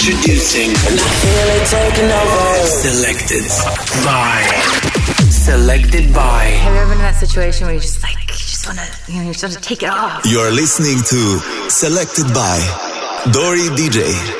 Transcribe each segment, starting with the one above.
Introducing. And I feel it taking over. Selected by. Selected by. Have you ever been in that situation where you just like, you just wanna, you know, you just wanna take it off? You're listening to Selected by Dori DJ.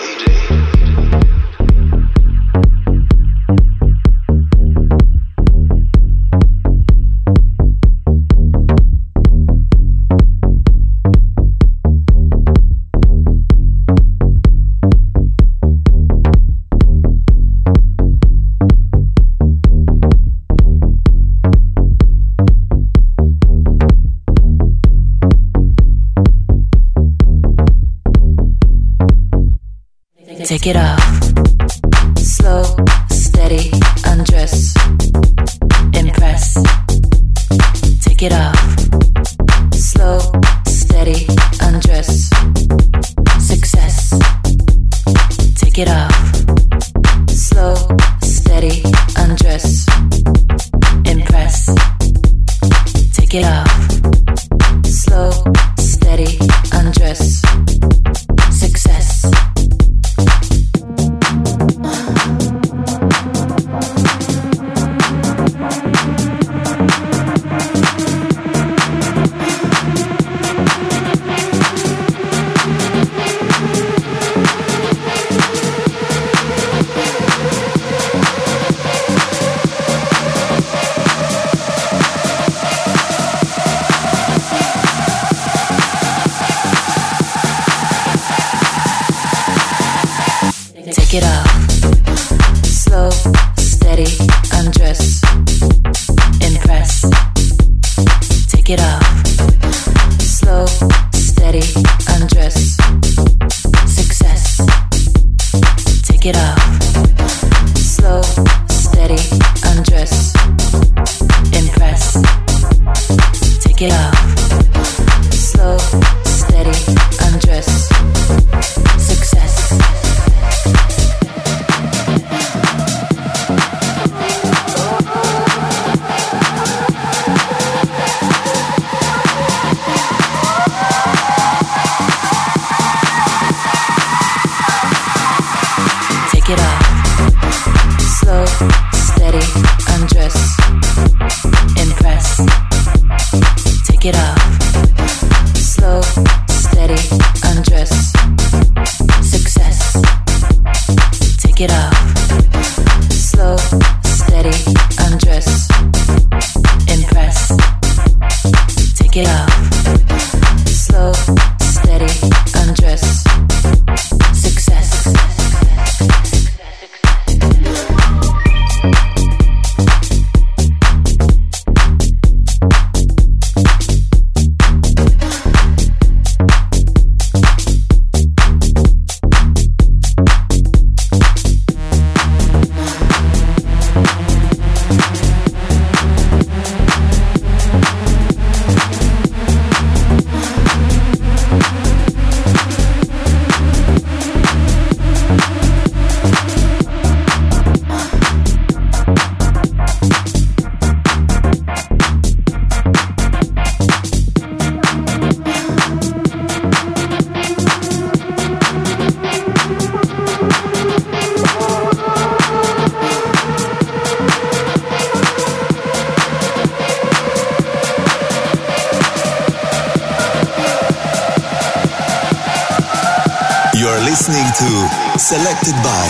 are listening to Selected by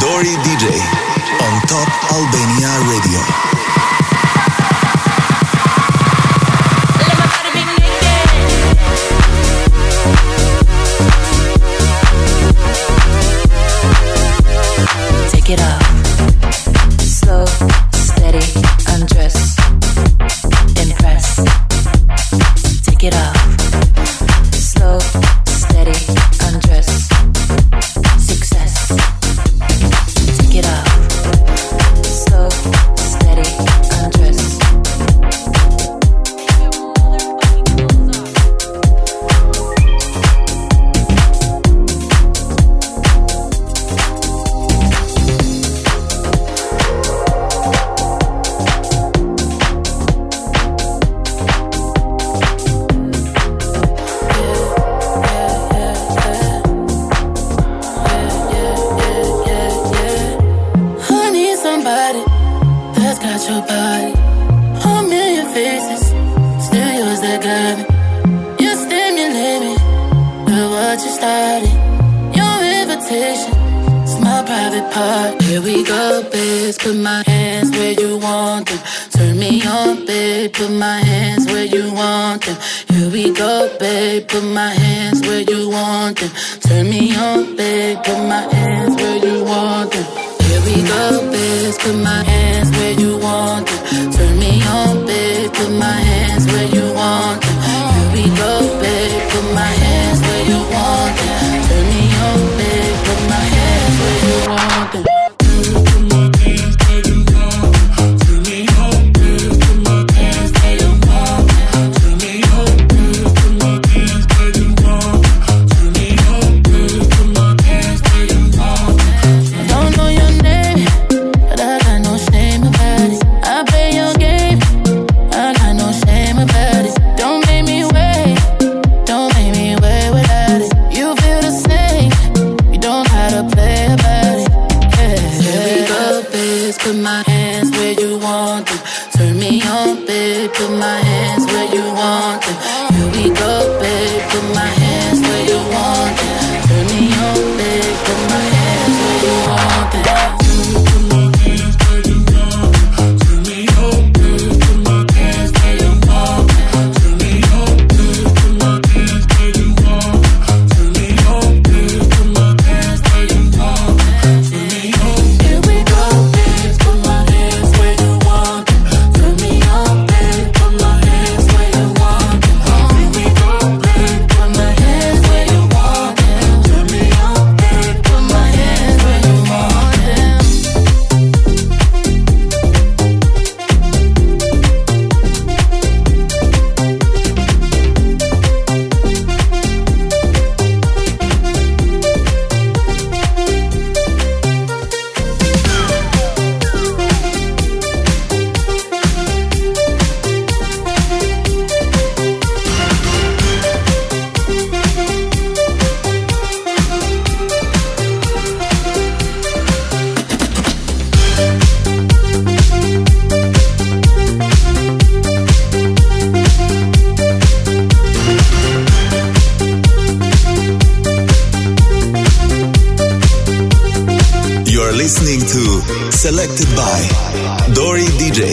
Dori DJ on Top Albania Radio. Started. Your invitation is my private part. Here we go, babe. Put my hands where you want them. Turn me on, babe. Put my hands where you want them. Here we go, babe. Put my hands where you want them. Turn me on, babe. Put my hands where you want them. Here we go, babe. Put my hands where you want them. Turn me on, babe. Put my hands where you want them. Here we go, Selected by Dori DJ.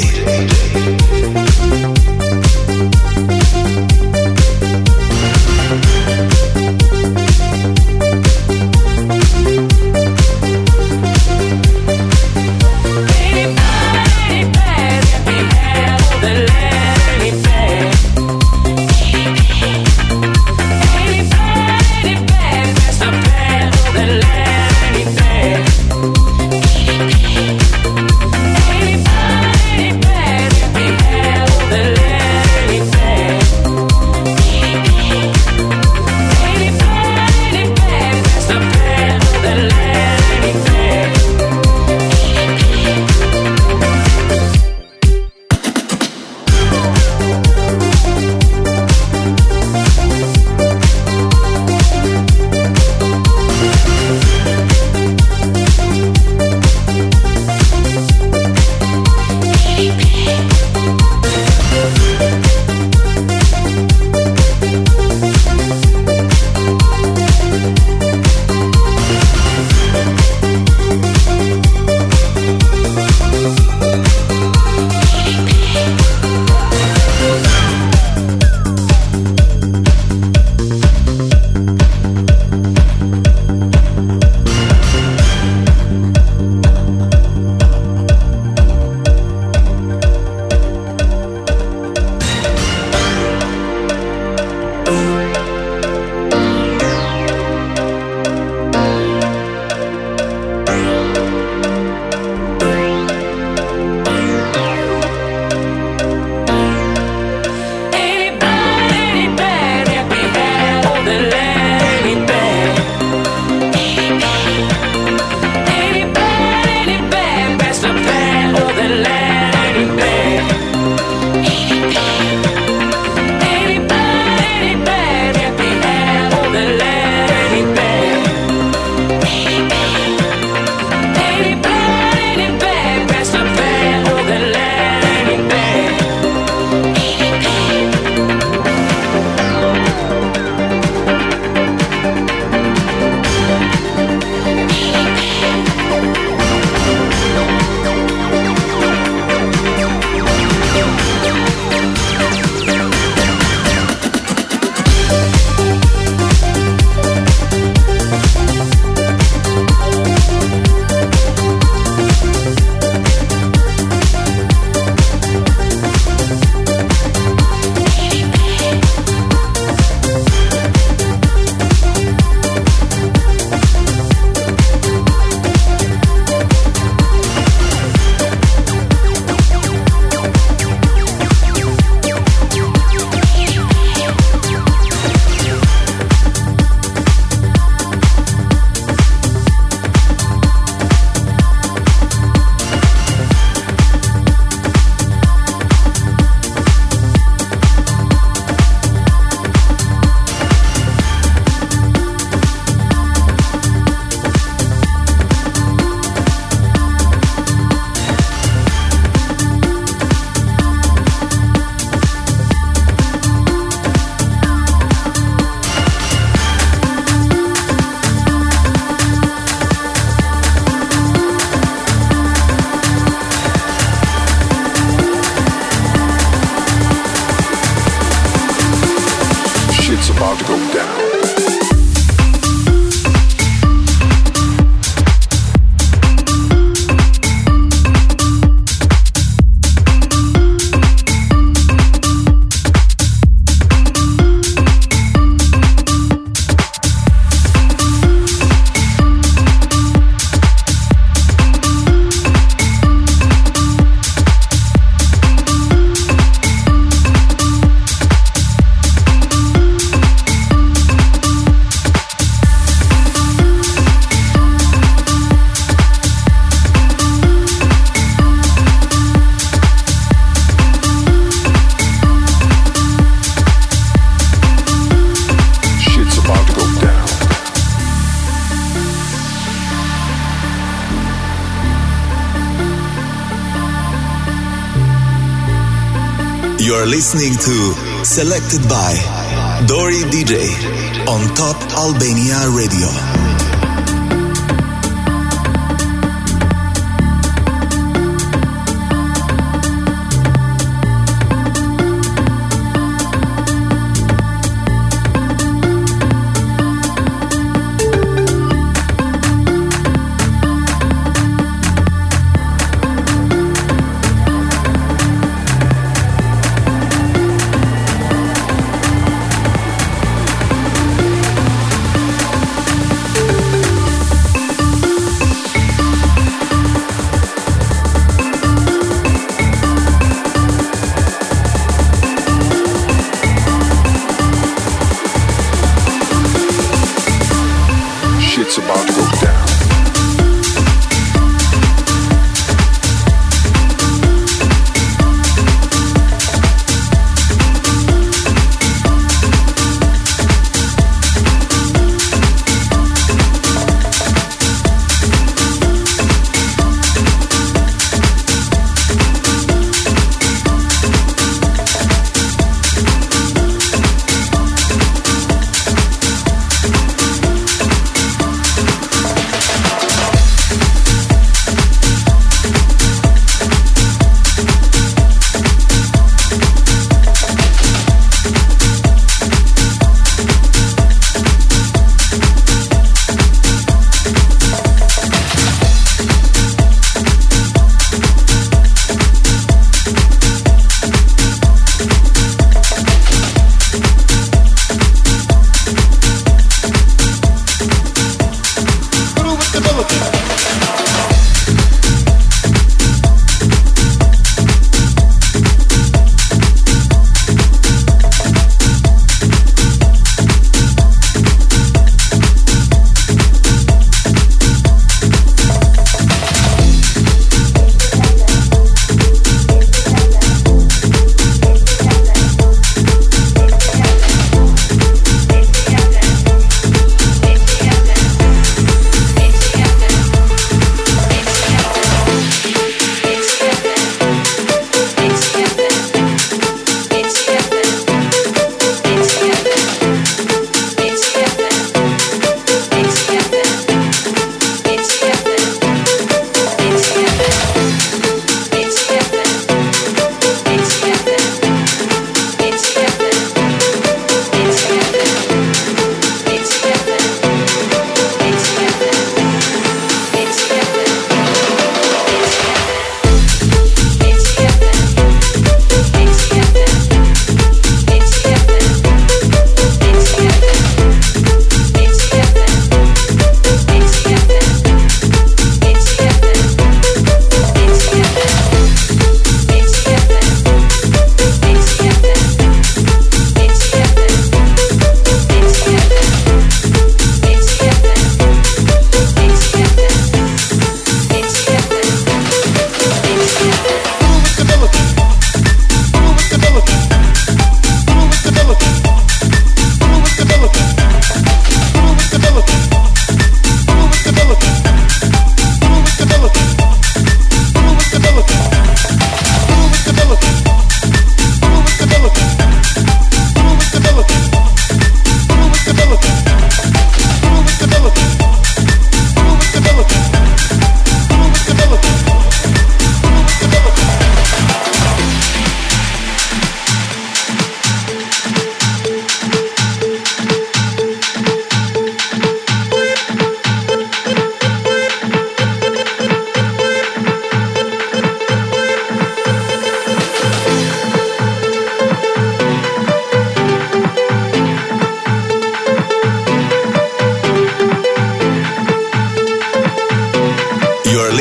Listening to Selected by Dori DJ on Top Albania Radio.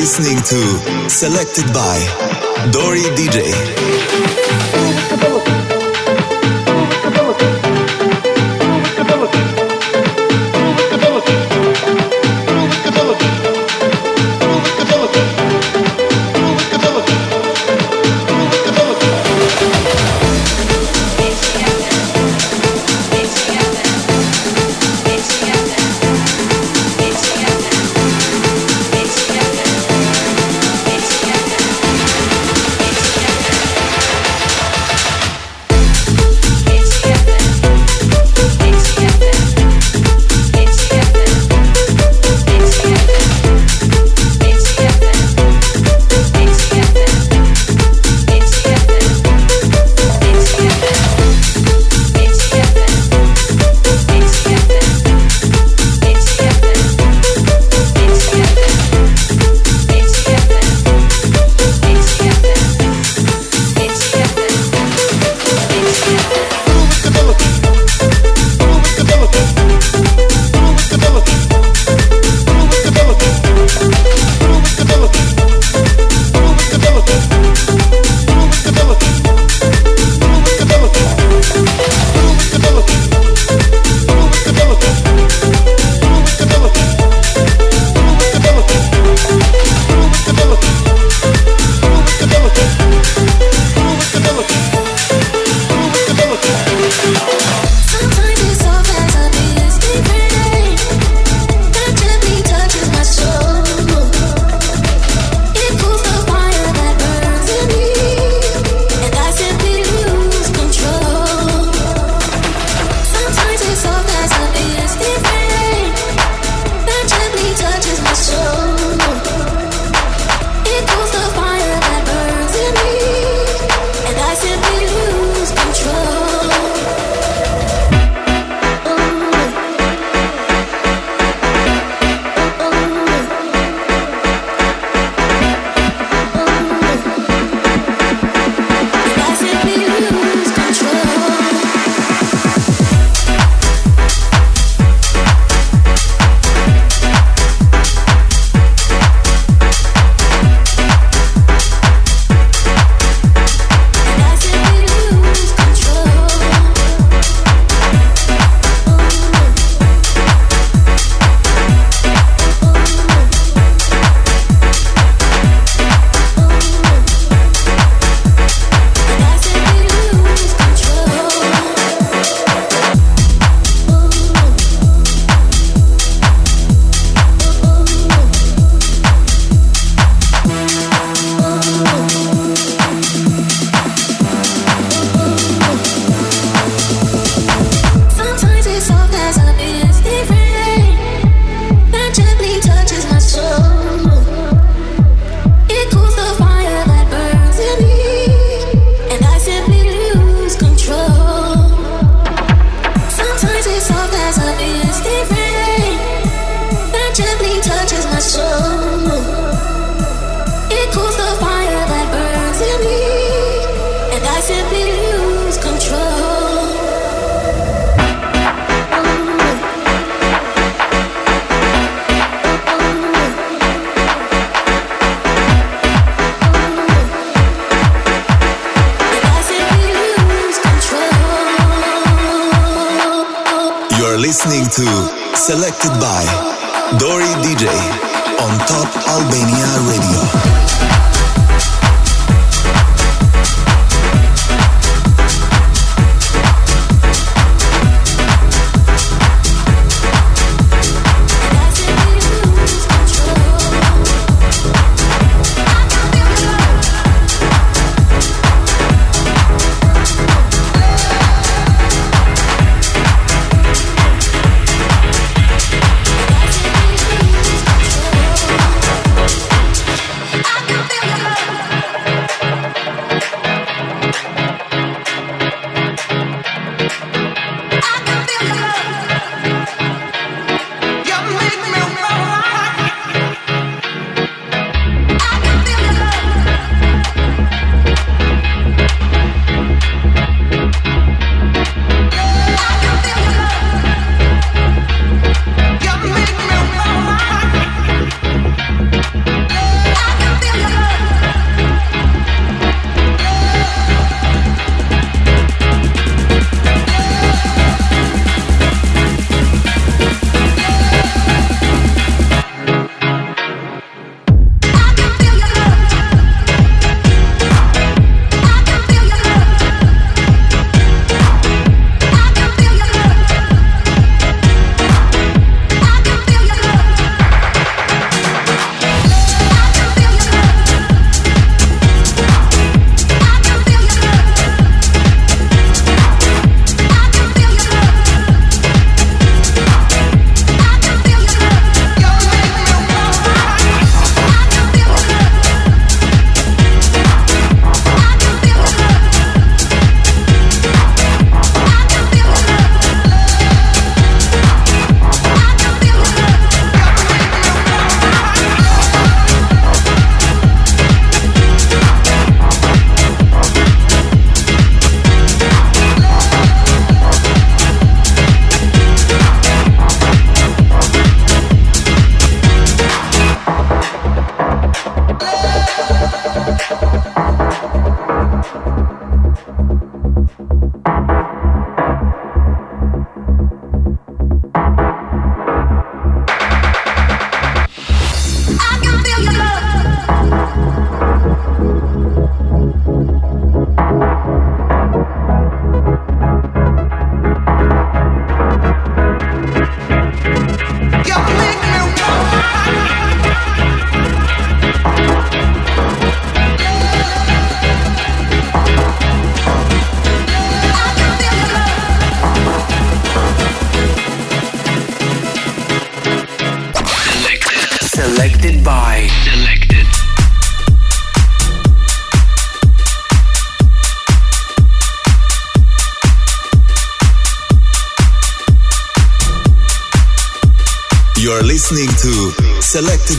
listening to Selected by Dori DJ. listening to Selected by Dori DJ on Top Albania Radio.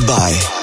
by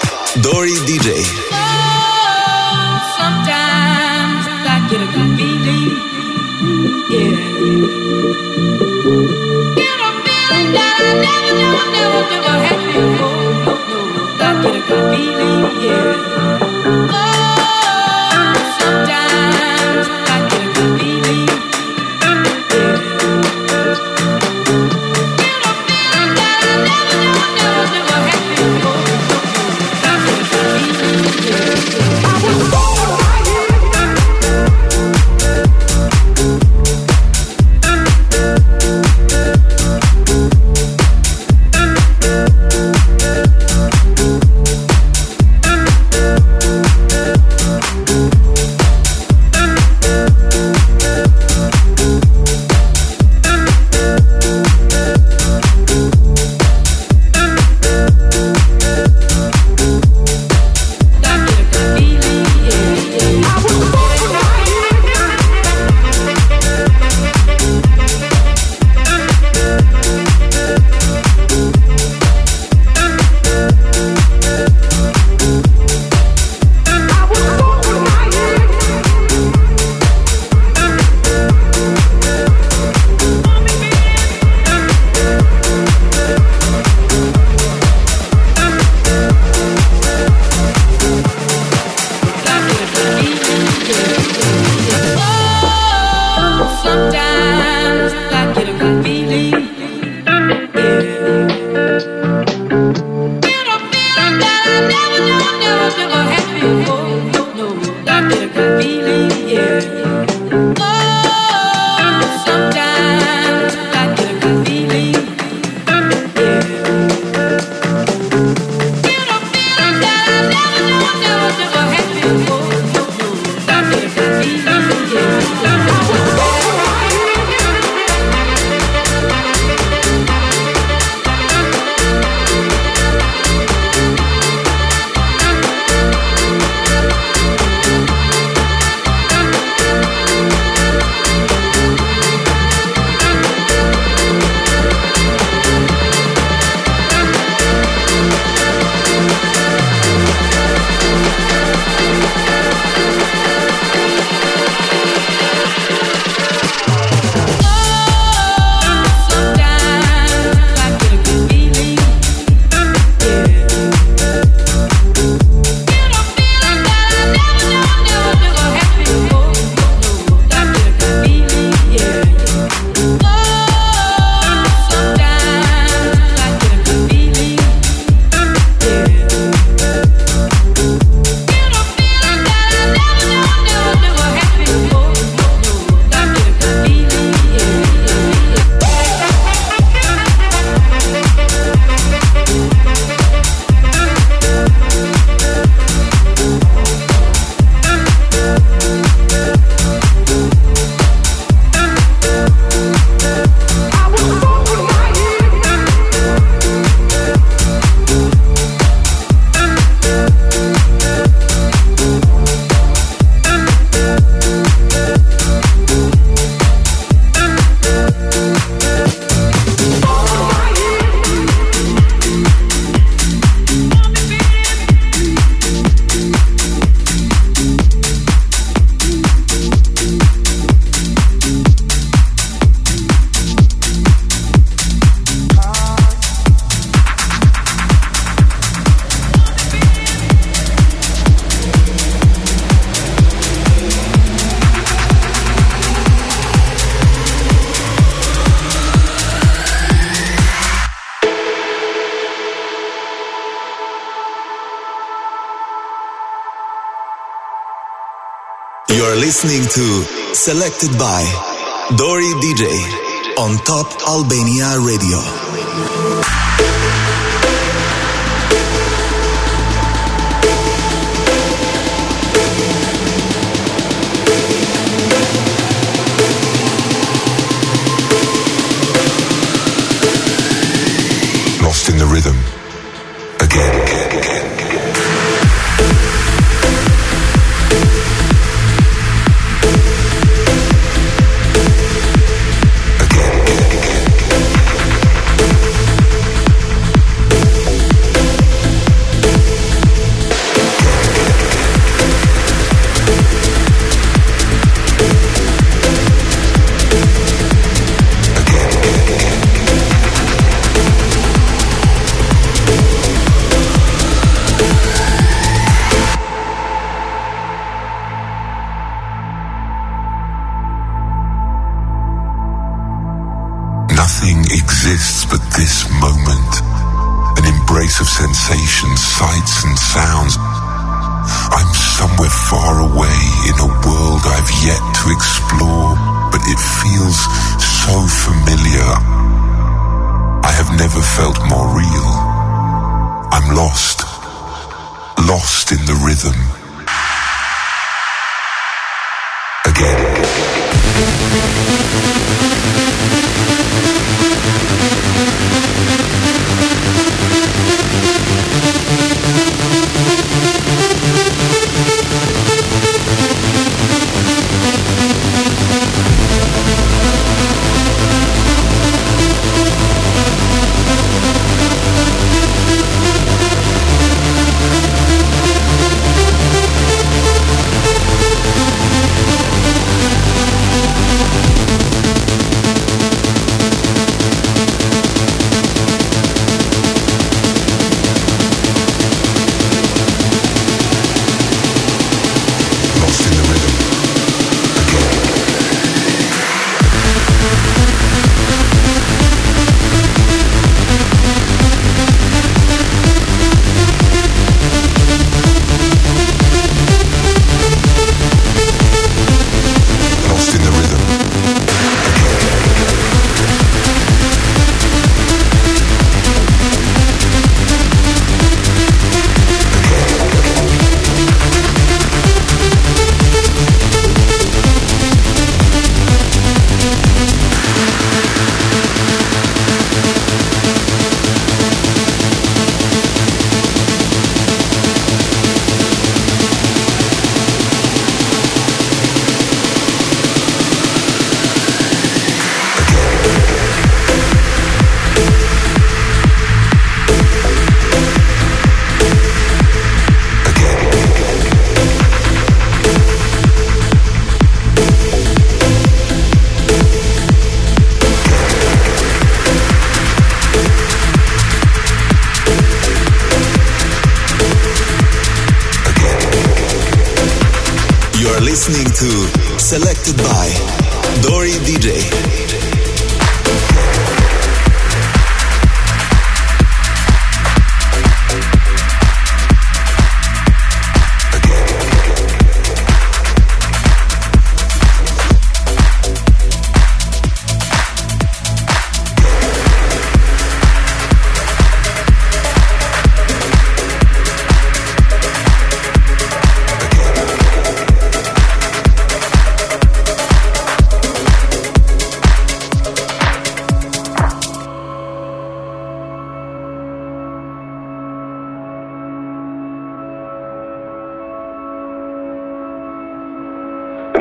to Selected by Dori DJ on Top Albania Radio.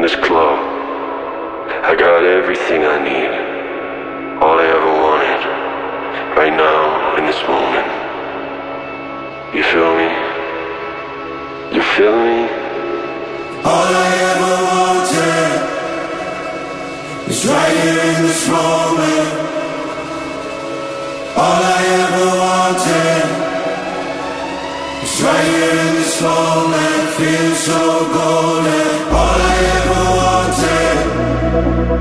in this club. I got everything I need. All I ever wanted. Right now, in this moment. You feel me? You feel me? All I ever wanted is right here in this moment. All I ever wanted is right here in this moment. Feels so golden.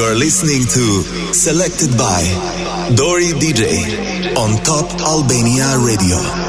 You're listening to Selected by Dori DJ on Top Albania Radio.